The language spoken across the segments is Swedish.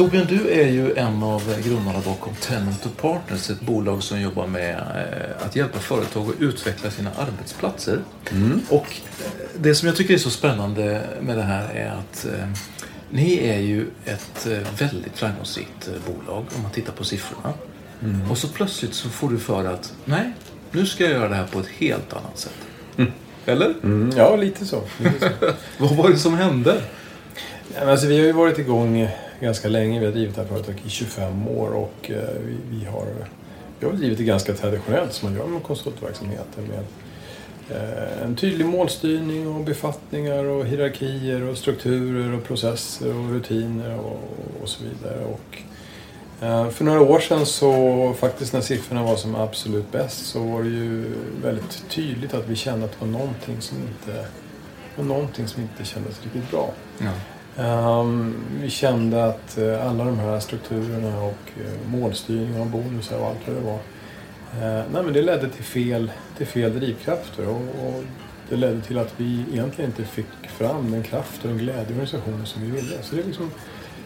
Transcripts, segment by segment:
Torbjörn, du är ju en av grundarna bakom Tenant Partners, ett bolag som jobbar med eh, att hjälpa företag att utveckla sina arbetsplatser. Och eh, det som jag tycker är så spännande med det här är att eh, ni är ju ett väldigt framgångsrikt bolag om man tittar på siffrorna. Och så plötsligt så får du för att nej, nu ska jag göra det här på ett helt annat sätt. Eller? Mm, ja, lite så. Lite så. Vad var det som hände? Alltså, vi har ju varit igång ganska länge. Vi har drivit det här företaget i 25 år och eh, vi, vi, har, vi har drivit det ganska traditionellt som man gör med konsultverksamheter. Med eh, en tydlig målstyrning och befattningar och hierarkier och strukturer och processer och rutiner och, och så vidare. Och, eh, för några år sedan så faktiskt när siffrorna var som absolut bäst så var det ju väldigt tydligt att vi kände att det var någonting som inte, var någonting som inte kändes riktigt bra. Ja. Um, vi kände att uh, alla de här strukturerna och eh, uh, målstyrning och bonusar och allt vad det var. Uh, nej, men det ledde till fel, till fel drivkrafter och, och det ledde till att vi egentligen inte fick fram den kraft och den glädje i organisationen som vi ville. Så det liksom,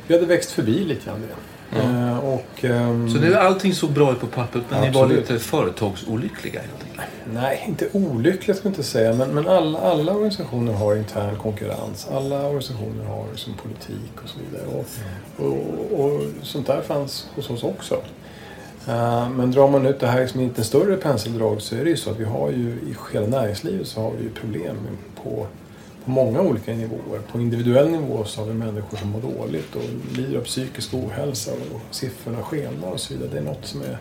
vi hade växt förbi lite grann det. Eh, och, ehm, Så det, allting såg bra ut på pappret men ni var Absolut. lite företagsolyckliga helt enkelt? Nej, inte olyckligt ska jag inte säga. Men, men alla, alla organisationer har intern konkurrens. Alla organisationer har liksom politik och så vidare. Och, och, och sånt där fanns hos oss också. Eh, men drar man ut det här som inte en större penseldrag så är det ju så att vi har ju i hela näringslivet så har vi ju problem på, på många olika nivåer. På individuell nivå så har vi människor som mår dåligt och lider av psykisk ohälsa och siffrorna skenar och så vidare. Det är något som är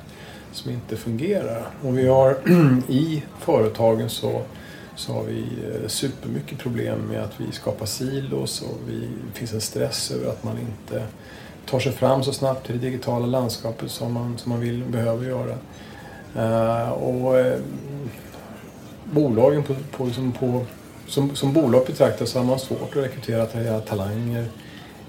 som inte fungerar. Och vi har i företagen så, så har vi eh, supermycket problem med att vi skapar silos och vi, det finns en stress över att man inte tar sig fram så snabbt i det digitala landskapet som man, som man vill och behöver göra. Uh, och eh, bolagen på, på, liksom på, som, som bolag betraktas så har man svårt att rekrytera ta- talanger.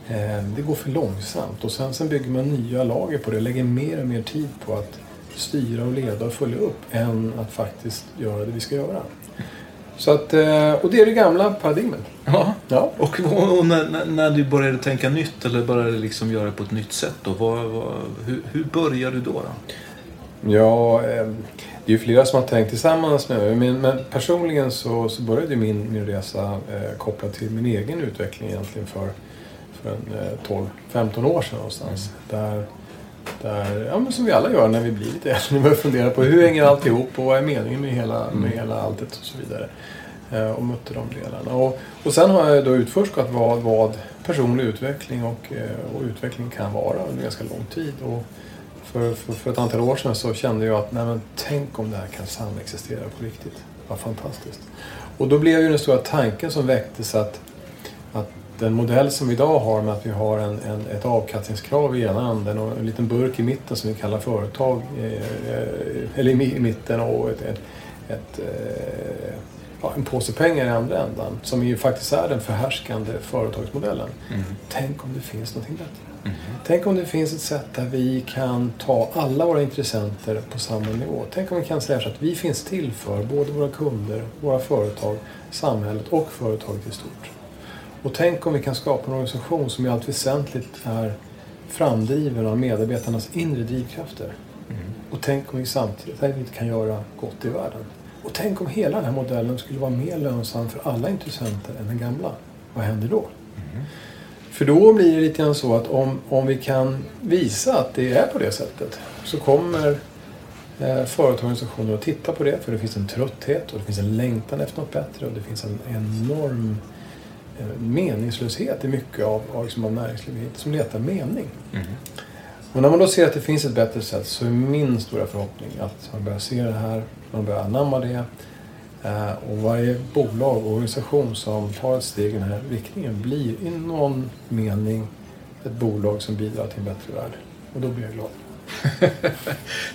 Eh, det går för långsamt och sen, sen bygger man nya lager på det och lägger mer och mer tid på att styra och leda och följa upp än att faktiskt göra det vi ska göra. Så att, eh, och det är det gamla paradigmet. Ja. Ja. Och, och när, när- när du började tänka nytt eller började liksom göra det på ett nytt sätt då? Vad, vad, hur, hur började du då? då? Ja, eh, det är ju flera som har tänkt tillsammans med mig. Men, men personligen så, så började min, min resa eh, kopplad till min egen utveckling egentligen för, för en, eh, 12-15 år sedan någonstans. Där, där, ja men som vi alla gör när vi blir lite äldre, när vi börjar fundera på hur hänger allt ihop och vad är meningen med hela, med hela alltet och så vidare. Eh, och mötte de delarna. Och, och sen har jag då utforskat vad, vad personlig utveckling och, eh, och utveckling kan vara under ganska lång tid. Och, för, för, för ett antal år sedan så kände jag att nej men, tänk om det här kan samexistera på riktigt. Vad fantastiskt. Och då blev ju den stora tanken som väcktes att, att den modell som vi idag har med att vi har en, en, ett avkastningskrav i ena änden och en liten burk i mitten som vi kallar företag, eh, eh eller i mitten och ett, ett, ett eh, ja, en påse pengar i andra ändan som ju faktiskt är den förhärskande företagsmodellen. Mm. Tänk om det finns någonting bättre. Mm. Tänk om det finns ett sätt där vi kan ta alla våra intressenter på samma nivå. Tänk om vi kan säga så att vi finns till för både våra kunder, våra företag, samhället och företaget i stort. Och tänk om vi kan skapa en organisation som i allt väsentligt är framdriven av medarbetarnas inre drivkrafter. Mm. Och tänk om vi samtidigt kan göra gott i världen. Och tänk om hela den här modellen skulle vara mer lönsam för alla intressenter än den gamla. Vad händer då? Mm. För då blir det lite grann så att om, om vi kan visa att det är på det sättet så kommer eh, företagsorganisationer att titta på det för det finns en trötthet och det finns en längtan efter något bättre och det finns en enorm eh, meningslöshet i mycket av, av, liksom av näringslivet som letar mening. Mm. Och när man då ser att det finns ett bättre sätt så är min stora förhoppning att man börjar se det här, man börjar anamma det. Eh, och varje bolag och organisation som tar ett steg i den här riktningen blir i någon mening ett bolag som bidrar till en bättre värld. Och då blir jag glad.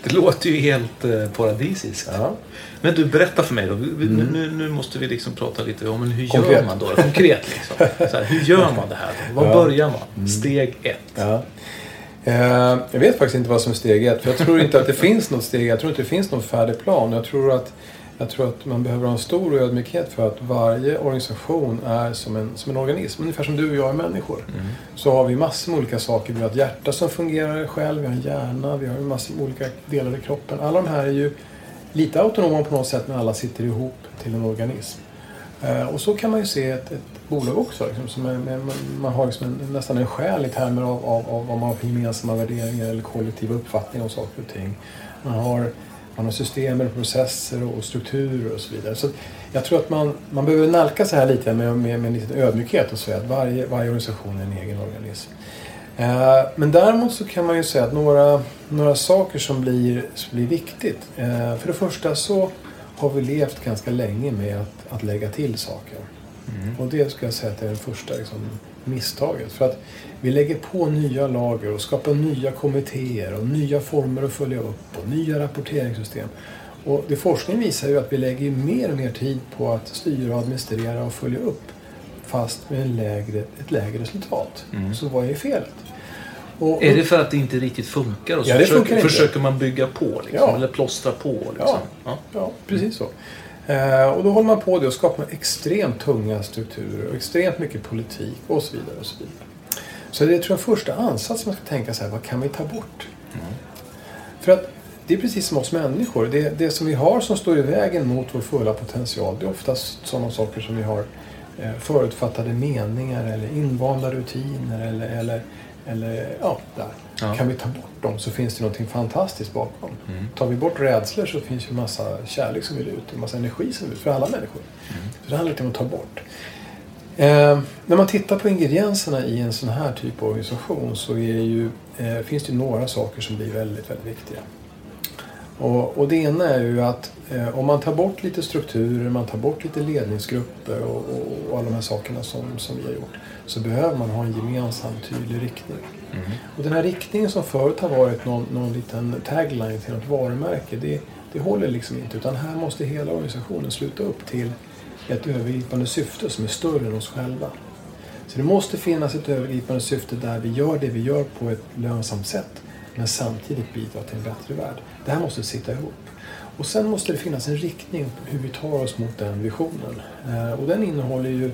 det låter ju helt eh, paradisiskt. Ja. Men du, berätta för mig då. Mm. Nu, nu, måste vi liksom prata lite om hur Konkret. gör man då? Konkret liksom. Här, hur gör man det här? Var ja. börjar man? Mm. Steg ett. Ja. Eh, jag vet faktiskt inte vad som är steg ett. För jag tror inte att det finns något steg. Jag tror inte det finns någon färdig plan. Jag tror att, jag tror att man behöver ha en stor ödmjukhet för att varje organisation är som en, som en organism. Ungefär som du och jag är människor. Mm. Så har vi massor med olika saker. Vi har ett hjärta som fungerar själv. Vi har en hjärna. Vi har massor med olika delar i kroppen. Alla de här är ju lite autonoma på något sätt men alla sitter ihop till en organism. Eh, och så kan man ju se ett, ett bolag också. Liksom, som är, man, man har liksom en, nästan en själ i termer av, av, av vad man har för gemensamma värderingar eller kollektiva uppfattningar om saker och ting. Man har, man har system, processer och strukturer och så vidare. Så jag tror att man, man behöver nalkas sig här lite med, med, med en liten ödmjukhet och säga att varje, varje organisation är en egen organism. Eh, men däremot så kan man ju säga att några, några saker som blir, som blir viktigt. Eh, för det första så har vi levt ganska länge med att, att lägga till saker. Mm. Och det ska jag säga att är det första liksom, misstaget. För att vi lägger på nya lager och skapar nya kommittéer och nya former att följa upp och nya rapporteringssystem. Och det forskningen visar ju att vi lägger mer och mer tid på att styra, administrera och följa upp fast med en lägre, ett lägre resultat. Mm. Så vad är felet? Och, är det för att det inte riktigt funkar? Och så ja, det försöker, försöker man bygga på liksom, ja. eller plåstra på? Liksom. Ja. ja precis så. Eh, och då håller man på det och skapar extremt tunga strukturer och extremt mycket politik och så vidare. och Så vidare. Så det är tror jag första ansats man ska tänka så här, vad kan vi ta bort? Mm. För att det är precis som oss människor. Det, det som vi har som står i vägen mot vår fulla potential, det är oftast sådana saker som vi har eh, förutfattade meningar eller invanda rutiner eller, eller eller ja, där. Ja. Kan vi ta bort dem så finns det någonting fantastiskt bakom. Mm. Tar vi bort rädslor så finns det en massa kärlek som vill ut, en massa energi som vill ut för alla människor. Mm. Så det handlar inte om att ta bort. Eh, när man tittar på ingredienserna i en sån här typ av organisation så ju, eh, finns det några saker som blir väldigt, väldigt viktiga. Och, och det ena är ju att eh, om man tar bort lite strukturer, man tar bort lite ledningsgrupper och, och, och alla de här sakerna som, som vi har gjort så behöver man ha en gemensam tydlig riktning. Mm. Och den här riktningen som förut har varit någon, någon liten tagline till något varumärke, det, det håller liksom inte. Utan här måste hela organisationen sluta upp till ett övergripande syfte som är större än oss själva. Så det måste finnas ett övergripande syfte där vi gör det vi gör på ett lönsamt sätt men samtidigt bidrar till en bättre värld. Det här måste sitta ihop. Och sen måste det finnas en riktning hur vi tar oss mot den visionen. Eh, och den innehåller ju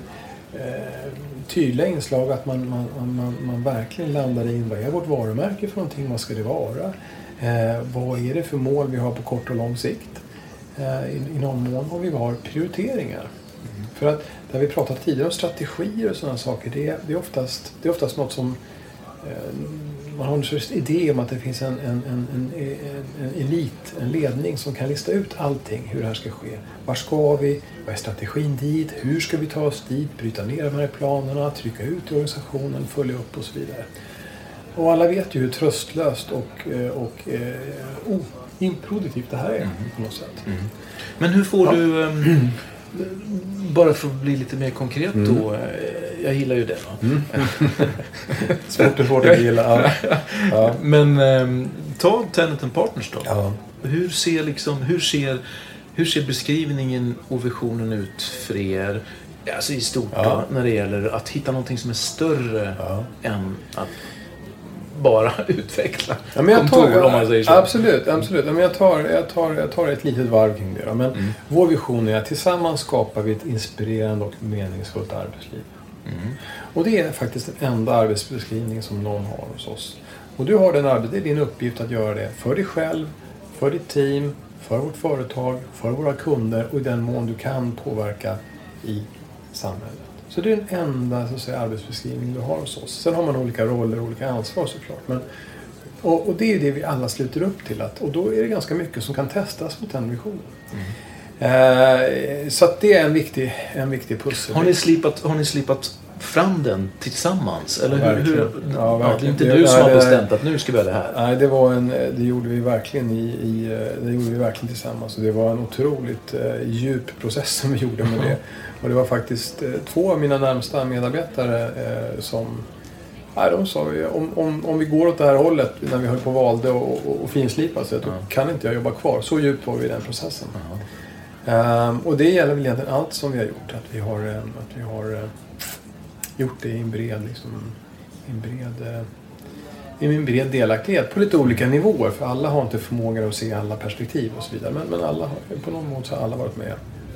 eh, tydliga inslag att man, man, man, man verkligen landar i vad är vårt varumärke för någonting, vad ska det vara? Eh, vad är det för mål vi har på kort och lång sikt? I, I någon mån har vi har prioriteringar. Mm. För att där vi pratat tidigare om strategier och sådana saker, det är, det är, oftast, det är oftast något som eh, man har en sorts idé om att det finns en, en, en, en, elit, en ledning som kan lista ut allting, hur det här ska ske. Var ska vi? Vad är strategin dit? Hur ska vi ta oss dit? Bryta ner de här planerna, trycka ut i organisationen, följa upp och så vidare. Och alla vet ju hur tröstlöst och, eh, och oh, improduktivt det här är mm. på något sätt. Mm. Men hur får ja. du... Um, bara för att bli lite mer konkret då. eh, Jag gillar ju det. Va? Svårt och svårt att gilla. Ja. Ja. Men eh, ta Tenant and Partners då. Ja. Hur ser, liksom, hur, ser, hur ser beskrivningen och visionen ut för er? Alltså i stort då, när det gäller att hitta någonting som är större än att bara utveckla Ja, men jag tar, kontor om man säger så. Absolut, absolut. Ja, men jag, tar, jag, tar, jag tar ett litet varv kring det. Då. Men Mm. Vår vision är att tillsammans skapar vi ett inspirerande och meningsfullt arbetsliv. Mm. Och det är faktiskt den enda arbetsbeskrivningen som någon har hos oss. Och du har den arbets- det är din uppgift att göra det för dig själv, för ditt team, för vårt företag, för våra kunder och i den mån du kan påverka i samhället. Så det är den enda så att säga, arbetsbeskrivning du har hos oss. Sen har man olika roller och olika ansvar såklart. Men, och, och det är det vi alla sluter upp till. Att, och då är det ganska mycket som kan testas mot den visionen. Eh, så det är en viktig, en viktig pussel. Har ni, slipat, har ni slipat fram den tillsammans? Eller hur, hur, Verkligen. Ja, ja, det är verkligen. inte Det- du som har bestämt att nu ska vi göra det här. Nej, det, var en, det gjorde vi verkligen i, i, eh, det gjorde vi verkligen tillsammans. Och det var en otroligt eh, djup process som vi gjorde med det. Och det var faktiskt eh, två av mina närmsta medarbetare eh, som Nej, de sa ju, om, om, om vi går åt det här hållet när vi höll på och valde och, och, och finslipa sig, då kan inte jag jobba kvar. Så djupt var vi i den processen. Ehm, och det gäller väl egentligen allt som vi har gjort. Att vi har, eh, att vi har eh, gjort det i en bred, liksom, en bred, eh, i en bred delaktighet på lite olika nivåer. För alla har inte förmågan att se alla perspektiv och så vidare. Men, men alla har, på någon mån så har alla varit med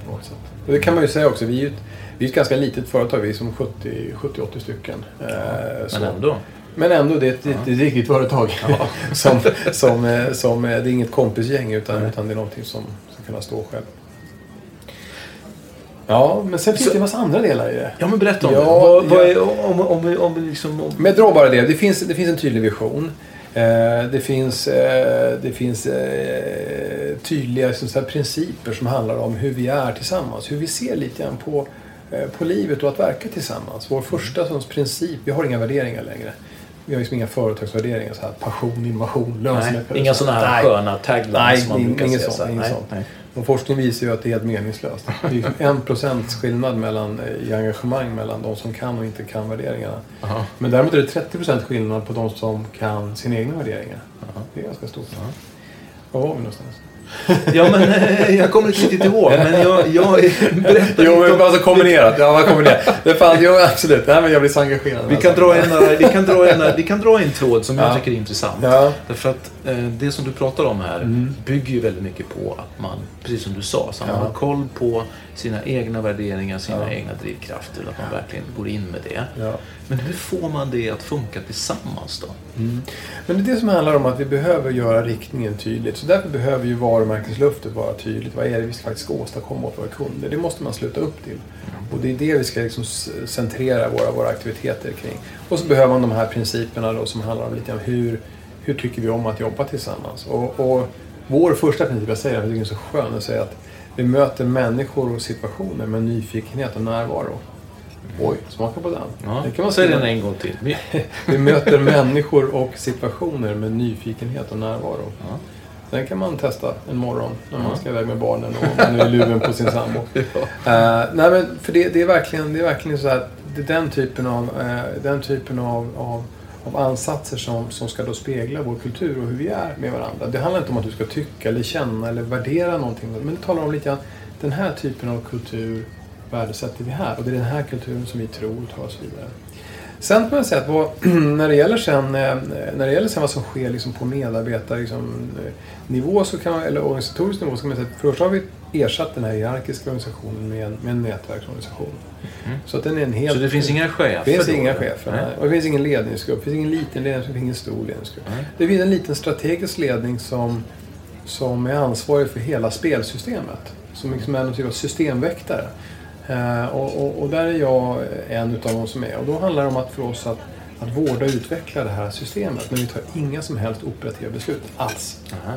på något sätt. Och det kan man ju säga också. Vi är ett, vi är ett ganska litet företag. Vi är som 70 70-80 stycken. Eh, så- Men ändå. men ändå, det är ett, ett, ett riktigt företag. som, som, eh, som, det är inget kompisgäng utan, utan det är någonting som ska kunna stå själv. Ja, men sen finns Så- det en massa andra delar i det. Ja, men berätta om Ja, det. Vad, vad är, om, om, om, liksom... Om, Men dra bara det. Det finns, det finns en tydlig vision. Eh, det finns, eh, det finns eh, tydliga så principer som handlar om hur vi är tillsammans. Hur vi ser lite grann på, eh, på livet och att verka tillsammans. Vår första sån princip, vi har inga värderingar längre. Vi har liksom inga företagsvärderingar. Så här, passion, innovation, lönsamhet. inga sådana här Nej. sköna taglines Nej, som man brukar inget säga. sånt, så Nej, sånt. nej. Och forskning visar ju att det är helt meningslöst. Det är en procents skillnad mellan, eh, i engagemang mellan de som kan och inte kan värderingarna. Aha. Men däremot är det 30 procent skillnad på de som kan sina egna värderingar. Det är ganska stort. Var var vi någonstans? Ja, men eh, jag kommer inte riktigt ihåg. Men jag, jag berättar Jo, men alltså kombinerat. Ja, vad kombinerat. Det fanns, jo, absolut. Nej, men jag blir så engagerad. Vi kan, dra en, eh, vi, kan dra en, vi kan dra en tråd som jag Ja. tycker är intressant. Ja. Därför att det som du pratar om här Mm. bygger ju väldigt mycket på att man, precis som du sa, så man Ja. har koll på sina egna värderingar, sina Ja. egna drivkrafter. Att man verkligen går in med det. Ja. Men hur får man det att funka tillsammans då? Men det är det som handlar om att vi behöver göra riktningen tydligt. Så därför behöver ju varumärkesluftet vara tydligt. Vad är det vi ska faktiskt åstadkomma åt våra kunder? Det måste man sluta upp till. Och det är det vi ska liksom centrera våra, våra aktiviteter kring. Och så behöver man de här principerna då som handlar om lite om hur, hur tycker vi om att jobba tillsammans. Och, och vår första princip, jag säger det, för jag tycker den är så skön, att säga att vi möter människor och situationer med nyfikenhet och närvaro. Oj, smaka på den. Ja, Det kan man säg säga. den en gång till. Vi- Vi möter människor och situationer med nyfikenhet och närvaro. Ja. Den kan man testa en morgon när man ska iväg med barnen och man är luven på sin sambo. Eh, nej men för det, det är verkligen, det är verkligen så att det är den typen av, eh, den typen av, av, av ansatser som, som ska då spegla vår kultur och hur vi är med varandra. Det handlar inte om att du ska tycka eller känna eller värdera någonting. Men det talar om lite grann, den här typen av kultur värdesätter vi här. Och det är den här kulturen som vi tror tar oss vidare. Sen kan man säga att vad, när, det gäller sen, eh, när det gäller sen vad som sker liksom på medarbetarnivå liksom, eh, nivå så kan man, eller organisatorisk nivå så kan man säga att först har vi ersatt den här hierarkiska organisationen med en, med en nätverksorganisation. Så att den är en helt... Så det finns inga chefer? Det finns inga chefer. Nej. Och det finns ingen ledningsgrupp. Det finns ingen liten ledningsgrupp, det finns ingen stor ledningsgrupp. Nej. Det finns en liten strategisk ledning som, som är ansvarig för hela spelsystemet. Som liksom är någon typ av systemväktare. Eh, och, och, och där är jag en utav de som är. Och då handlar det om att för oss att, att vårda och utveckla det här systemet. Men vi tar inga som helst operativa beslut alls. Aha.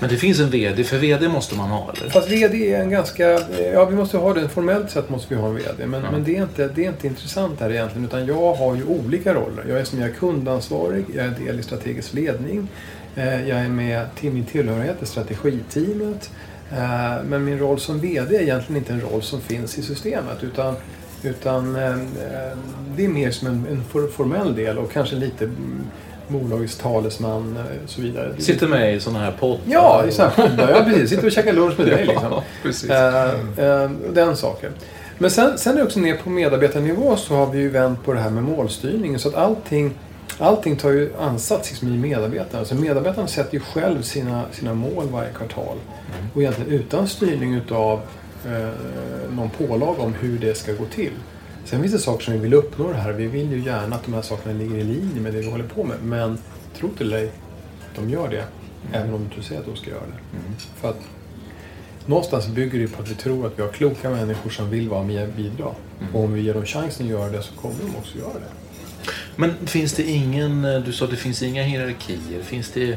Men det finns en VD, för VD måste man ha eller? Fast VD är en ganska... Ja, vi måste ha det. Formellt sett måste vi ha en VD. Men, Ja. men det, är inte, det är inte intressant här egentligen. Utan jag har ju olika roller. Jag är som jag är kundansvarig, jag är del i strategisk ledning. eh, Jag är med till min tillhörighet i strategiteamet. Eh, men min roll som VD är egentligen inte en roll som finns i systemet. Utan, utan eh, det är mer som en, en for, formell del och kanske lite bolagets talesman och så vidare. Sitter med i sådana här poddar? Ja, i sådana här poddar. Ja, precis. Sitter och käkar lunch med dig liksom. Ja. Eh, den saken. Men sen, sen är det också ner på medarbetarnivå så har vi ju vänt på det här med målstyrning. Så att allting, allting tar ju ansats liksom i medarbetarna. Så medarbetaren sätter ju själv sina, sina mål varje kvartal. Mm. Och egentligen utan styrning utav eh, någon pålag om hur det ska gå till. Sen finns det saker som vi vill uppnå det här. Vi vill ju gärna att de här sakerna ligger i linje med det vi håller på med. Men tro till dig, de gör det. Även om du säger att de ska göra det. För att någonstans bygger det på att vi tror att vi har kloka människor som vill vara med och bidra. Och om vi ger dem chansen att göra det så kommer de också göra det. Men finns det ingen, du sa att det finns inga hierarkier. Finns det,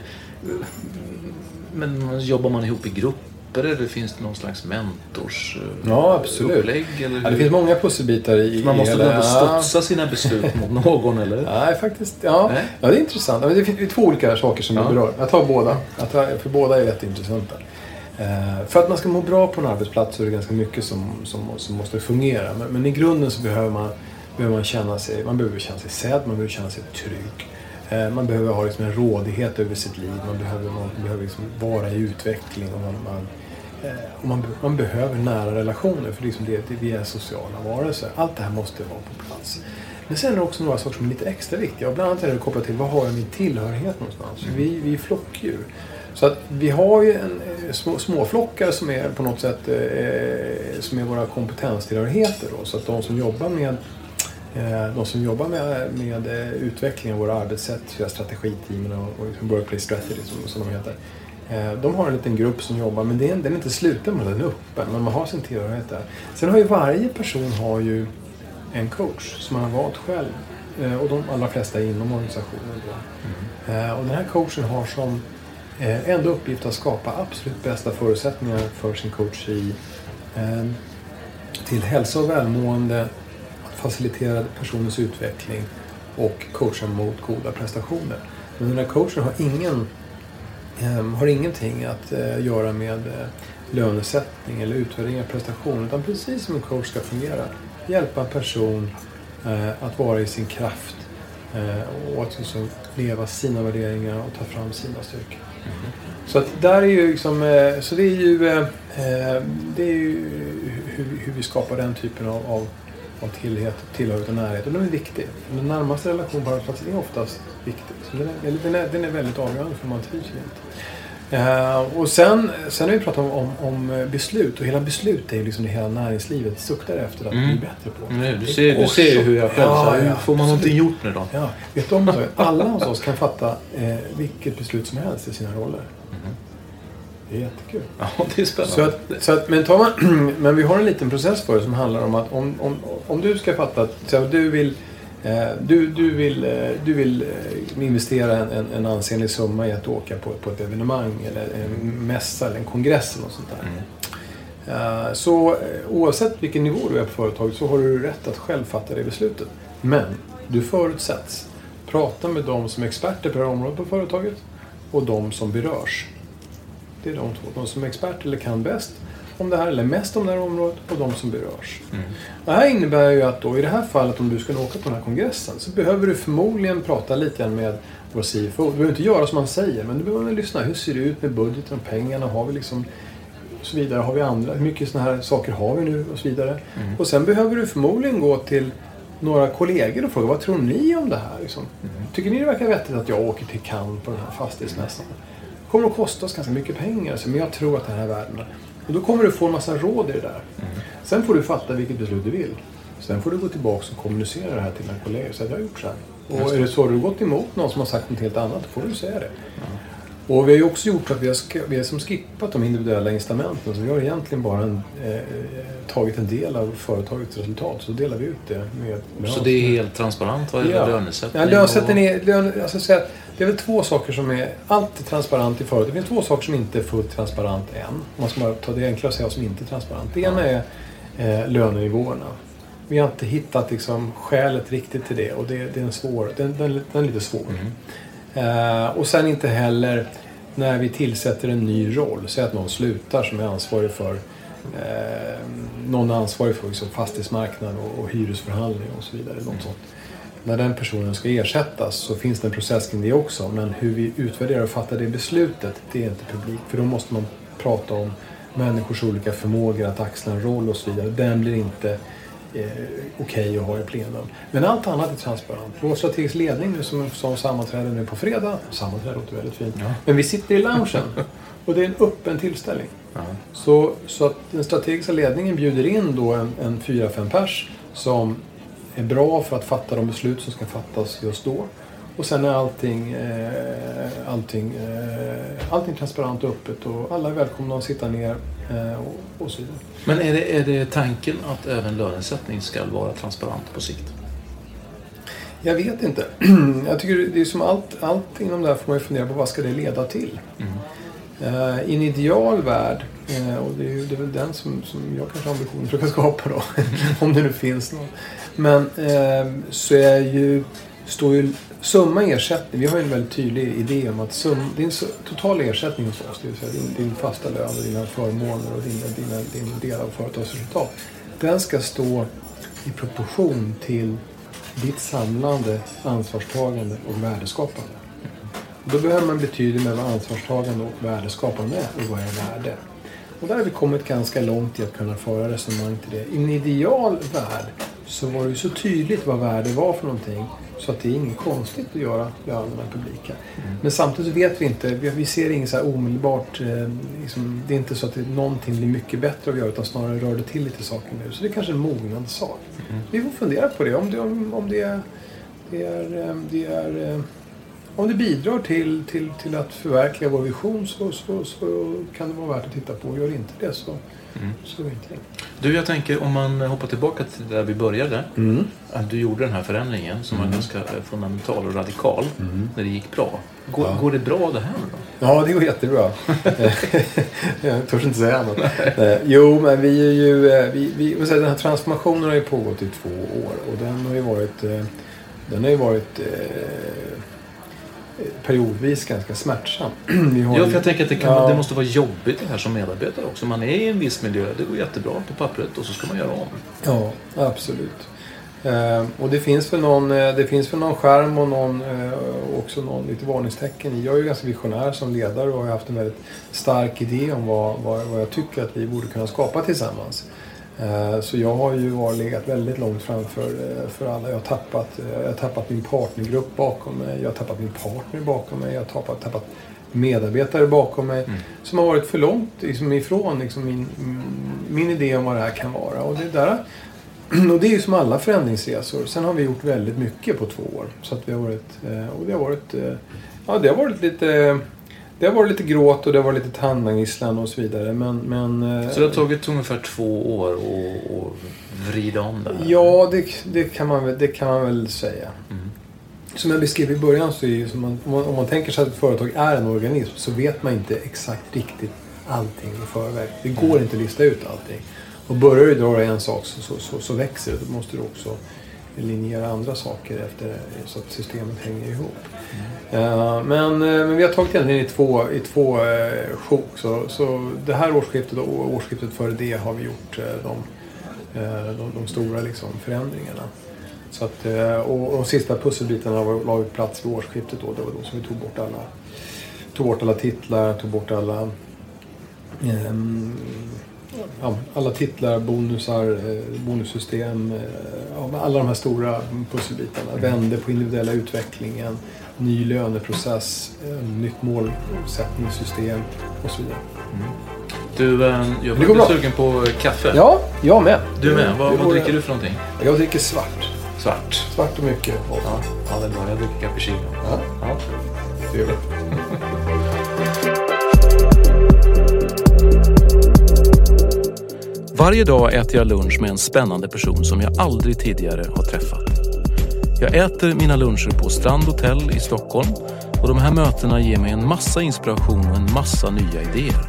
men jobbar man ihop i grupper eller finns det någon slags mentors eh, Ja, absolut. upplägg? Eller Ja, det finns många pusselbitar i... man måste hela- studsa sina beslut mot någon eller? Nej, faktiskt. Ja, Nej. ja det är intressant. Men Det finns två olika saker som Ja. jag berör. Jag tar båda. Jag tar, för båda är jätteintressanta. Eh, för att man ska må bra på en arbetsplats så är det ganska mycket som, som, som måste fungera. Men, men i grunden så behöver man, behöver man känna sig, man behöver känna sig sedd, man behöver känna sig trygg. Eh, man behöver ha liksom en rådighet över sitt liv. Man behöver, man behöver liksom vara i utveckling. Och man, man, eh, och man, man behöver nära relationer för liksom det, det, vi är sociala varelser. Allt det här måste vara på plats. Men sen är det också några saker som är lite extra viktiga. Och bland annat är det kopplat till vad har jag min tillhörighet någonstans? Vi, vi är flockdjur. Så att vi har ju en, eh, små, småflockar som är på något sätt eh, som är våra kompetenstillhörigheter. Då. Så att de som jobbar med De som jobbar med, med eh, utveckling av våra arbetssätt, via strategiteamen och, och liksom workplace strategy som, som de heter. Eh, De har en liten grupp som jobbar, men den är inte sluten, men den är öppen. Men man har sin tillhörighet där. Sen har ju varje person har ju en coach som man har valt själv. Eh, Och de allra flesta är inom organisationen. Då. Eh, Och den här coachen har som eh, enda uppgift att skapa absolut bästa förutsättningar för sin coach i eh, till hälsa och välmående, facilitera personens utveckling och coacha mot goda prestationer. Men den här coachen har, ingen, ehm, har ingenting att eh, göra med eh, lönesättning eller utvärdering av prestation. Utan precis som en coach ska fungera. Hjälpa en person eh, att vara i sin kraft och att liksom leva sina värderingar och ta fram sina styrkor. Så att där är ju liksom, så det är ju, det är ju hur, hur vi skapar den typen av, av, av tillhörighet, tillhörighet och närhet. Och den är viktig. Den närmaste relationen på arbetsplatsen är oftast viktig. Så den, är, den, är, den är väldigt avgörande för om man trivs. Eh, och sen, sen har vi pratat om, om, om beslut och hela beslut är ju liksom det hela näringslivet suktar efter att Mm. bli bättre på. Nej, du ser, du ser ju så- hur jag själv, Ja, så ja, får man någonting gjort nu då? Ja, vet du om det? Alla hos oss kan fatta eh, vilket beslut som helst i sina roller. Det är jättekul. Ja, det är spännande. Så att, så att, men, tar man, men vi har en liten process för det som handlar om att om, om, om du ska fatta att du vill, eh, du, du vill, eh, du vill eh, investera en, en, en ansenlig summa i att åka på, på ett evenemang eller en mässa eller en kongress eller något sånt där. Eh, Så oavsett vilken nivå du är på företaget så har du rätt att själv fatta det beslutet. Men du förutsätts prata med de som är experter på det här området på företaget och de som berörs. Det är de två. De som är experter eller kan bäst om det här, eller mest om det här området, och de som berörs. Det här innebär ju att då, i det här fallet, om du ska åka på den här kongressen, så behöver du förmodligen prata lite grann med vår CFO. Du behöver inte göra som han säger, men du behöver lyssna. Hur ser det ut med budgeten och pengarna? Har vi liksom och så vidare. Har vi andra? Hur mycket sådana här saker har vi nu? Och så vidare. Och sen behöver du förmodligen gå till några kollegor och fråga vad tror ni om det här? Liksom? Tycker ni det verkar vettigt att jag åker till Cannes på den här fastighetsmässan? Kommer att kosta oss ganska mycket pengar, så, men jag tror att det här är värdena. Och då kommer du få en massa råd i det där. Sen får du fatta vilket beslut du vill. Sen får du gå tillbaka och kommunicera det här till dina kollegor. Så att jag har gjort så här. Och är det så att du gått emot någon som har sagt något helt annat, då får du säga det. Och vi har ju också gjort att vi har, vi har som skippat de individuella incitamenten. Så vi har egentligen bara en, eh, tagit en del av företagets resultat. Så delar vi ut det med, med Så det är helt transparent vad gäller lönesättning? Ja, lönesättning är, lön, alltså, så att det är väl två saker som är... Allt är transparent i företaget. Det finns två saker som inte är fullt transparent än. Man ska bara ta det enklare att säga vad som inte är transparent. Det ena är eh, lönenivåerna. Vi har inte hittat liksom, skälet riktigt till det och det, det är en svår, den, den, den är lite svår. Mm. Eh, och sen inte heller när vi tillsätter en ny roll, säg att någon slutar som är ansvarig för eh, någon är ansvarig för liksom, fastighetsmarknad och, och hyresförhandling och så vidare. Något sånt. När den personen ska ersättas så finns det en process kring det också. Men hur vi utvärderar och fattar det beslutet, det är inte publik. För då måste man prata om människors olika förmågor att axla en roll och så vidare. Den blir inte eh, okej okay att ha i plenum. Men allt annat är transparent. Vår strategisk ledning nu som, som sammanträder nu på fredag. Sammanträde låter väldigt fint. Ja. Men vi sitter i loungen. Och det är en öppen tillställning. Ja. Så, så att den strategiska ledningen bjuder in då en, en 4-5 pers som är bra för att fatta de beslut som ska fattas just då. Och sen är allting, eh, allting, eh, allting transparent och öppet och alla är välkomna att sitta ner eh, och, och så vidare. Men är det, är det tanken att även lönesättning ska vara transparent på sikt? Jag vet inte. Jag tycker det är som allt, allt inom det här får man ju fundera på vad ska det leda till. Mm. Uh, I en ideal värld, uh, och det är, det är väl den som, som jag kanske har ambitionen att försöka skapa då, om det nu finns någon. Men uh, så är ju, står ju summa ersättning. Vi har ju en väldigt tydlig idé om att sum, din totala ersättning hos oss, det vill säga din, din fasta lön och dina förmåner och dina, dina, din del av företagsresultat. Den ska stå i proportion till ditt samlande ansvarstagande och värdeskapande. Då behöver man bli tydlig med vad ansvarstagande och värdeskapande är och vad är värde. Och där har vi kommit ganska långt i att kunna föra resonemang till det. I en ideal värld så var det ju så tydligt vad värde var för någonting så att det är inget konstigt att göra lönerna publika. Mm. Men samtidigt vet vi inte, vi ser inget så omedelbart, eh, liksom, det är inte så att det, någonting blir mycket bättre att göra utan snarare rör det till lite saker nu. Så det är kanske en mognad sak. Mm. Vi får fundera på det, om det, om, om det, det är, eh, det är eh, om det bidrar till, till, till att förverkliga vår vision så, så, så kan det vara värt att titta på. Gör inte det så, mm. så inte det. Du, jag tänker om man hoppar tillbaka till där vi började. Mm. Att du gjorde den här förändringen som mm. var ganska eh, fundamental och radikal mm. när det gick bra. Går, ja. går det bra det här nu då? Ja, det går jättebra. jag törs inte säga annat. Eh, jo, men vi är ju... Eh, vi, vi, den här transformationen har ju pågått i två år och den har ju varit... Den har ju varit periodvis ganska smärtsam. ja, för jag tänker att det, kan, ja. det måste vara jobbigt det här som medarbetare också. Man är i en viss miljö, det går jättebra på pappret och så ska man göra om. Ja, absolut. Eh, och det finns väl någon, eh, det finns väl någon skärm och någon, eh, också någon lite varningstecken Jag är ju ganska visionär som ledare och har haft en väldigt stark idé om vad, vad, vad jag tycker att vi borde kunna skapa tillsammans. Eh, så jag har ju varit legat väldigt långt framför eh, för alla. Jag har, tappat, eh, jag har tappat min partnergrupp bakom mig. Jag har tappat min partner bakom mig. Jag har tappat, tappat medarbetare bakom mig. Mm. Som har varit för långt liksom, ifrån liksom, min, min idé om vad det här kan vara. Och det, där, och det är ju som alla förändringsresor. Sen har vi gjort väldigt mycket på två år. Så att vi har varit, och det har varit, ja, det har varit lite det har varit lite gråt och det har varit lite tandangisslan och så vidare. Men, men, eh, så det har tagit ungefär två år att vrida om det här? Ja, det, det, kan, man, det kan man väl säga. Mm. Som jag beskrev i början så är det man, om, man, om man tänker sig att ett företag är en organism så vet man inte exakt riktigt allting i förväg. Det går mm. inte att lista ut allting. Och börjar du dra en sak så, så, så, så växer det. Då måste du också linjera andra saker efter så att systemet hänger ihop. Mm. men, eh, men vi har tagit egentligen i två, i två eh, sjok. Så, så det här årsskiftet och årsskiftet före det har vi gjort de, de, de stora liksom, förändringarna. Så att, och, och de sista pusselbitarna la vi plats vid årsskiftet då. Det var då som vi tog bort alla, tog bort alla titlar, tog bort alla um, ja, alla titlar, bonusar, eh, bonussystem, eh, ja, alla de här stora pusselbitarna. Mm. Vände på individuella utvecklingen, ny löneprocess, eh, nytt målsättningssystem och så vidare. Mm. Du, jag blir lite sugen på kaffe. Ja, jag med. Du med. Vad, vad dricker du för någonting? Jag dricker svart. Svart? Svart och mycket. Ja, ja det är bra. Jag dricker cappuccino. Ja. Ja. Trevligt. Varje dag äter jag lunch med en spännande person som jag aldrig tidigare har träffat. Jag äter mina luncher på Strand Hotel i Stockholm och de här mötena ger mig en massa inspiration och en massa nya idéer.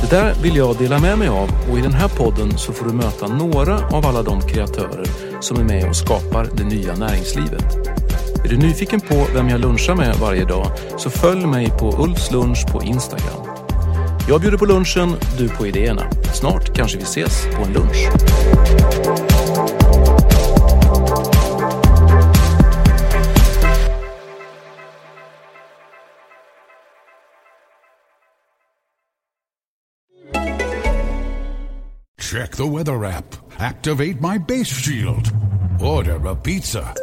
Det där vill jag dela med mig av och i den här podden så får du möta några av alla de kreatörer som är med och skapar det nya näringslivet. Är du nyfiken på vem jag lunchar med varje dag så följ mig på Ulfs lunch på Instagram. Jag bjuder på lunchen, du på idéerna. Snart kanske vi ses på en lunch. Check the weather app. Activate my base shield. Order a pizza.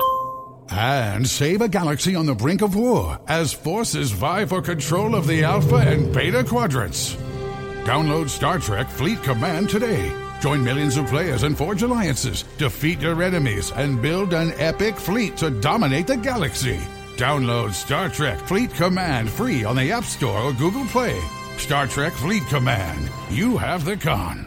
And save a galaxy on the brink of war as forces vie for control of the Alpha and Beta quadrants. Download Star Trek Fleet Command today. Join millions of players and forge alliances, defeat your enemies, and build an epic fleet to dominate the galaxy. Download Star Trek Fleet Command free on the App Store or Google Play. Star Trek Fleet Command. You have the con.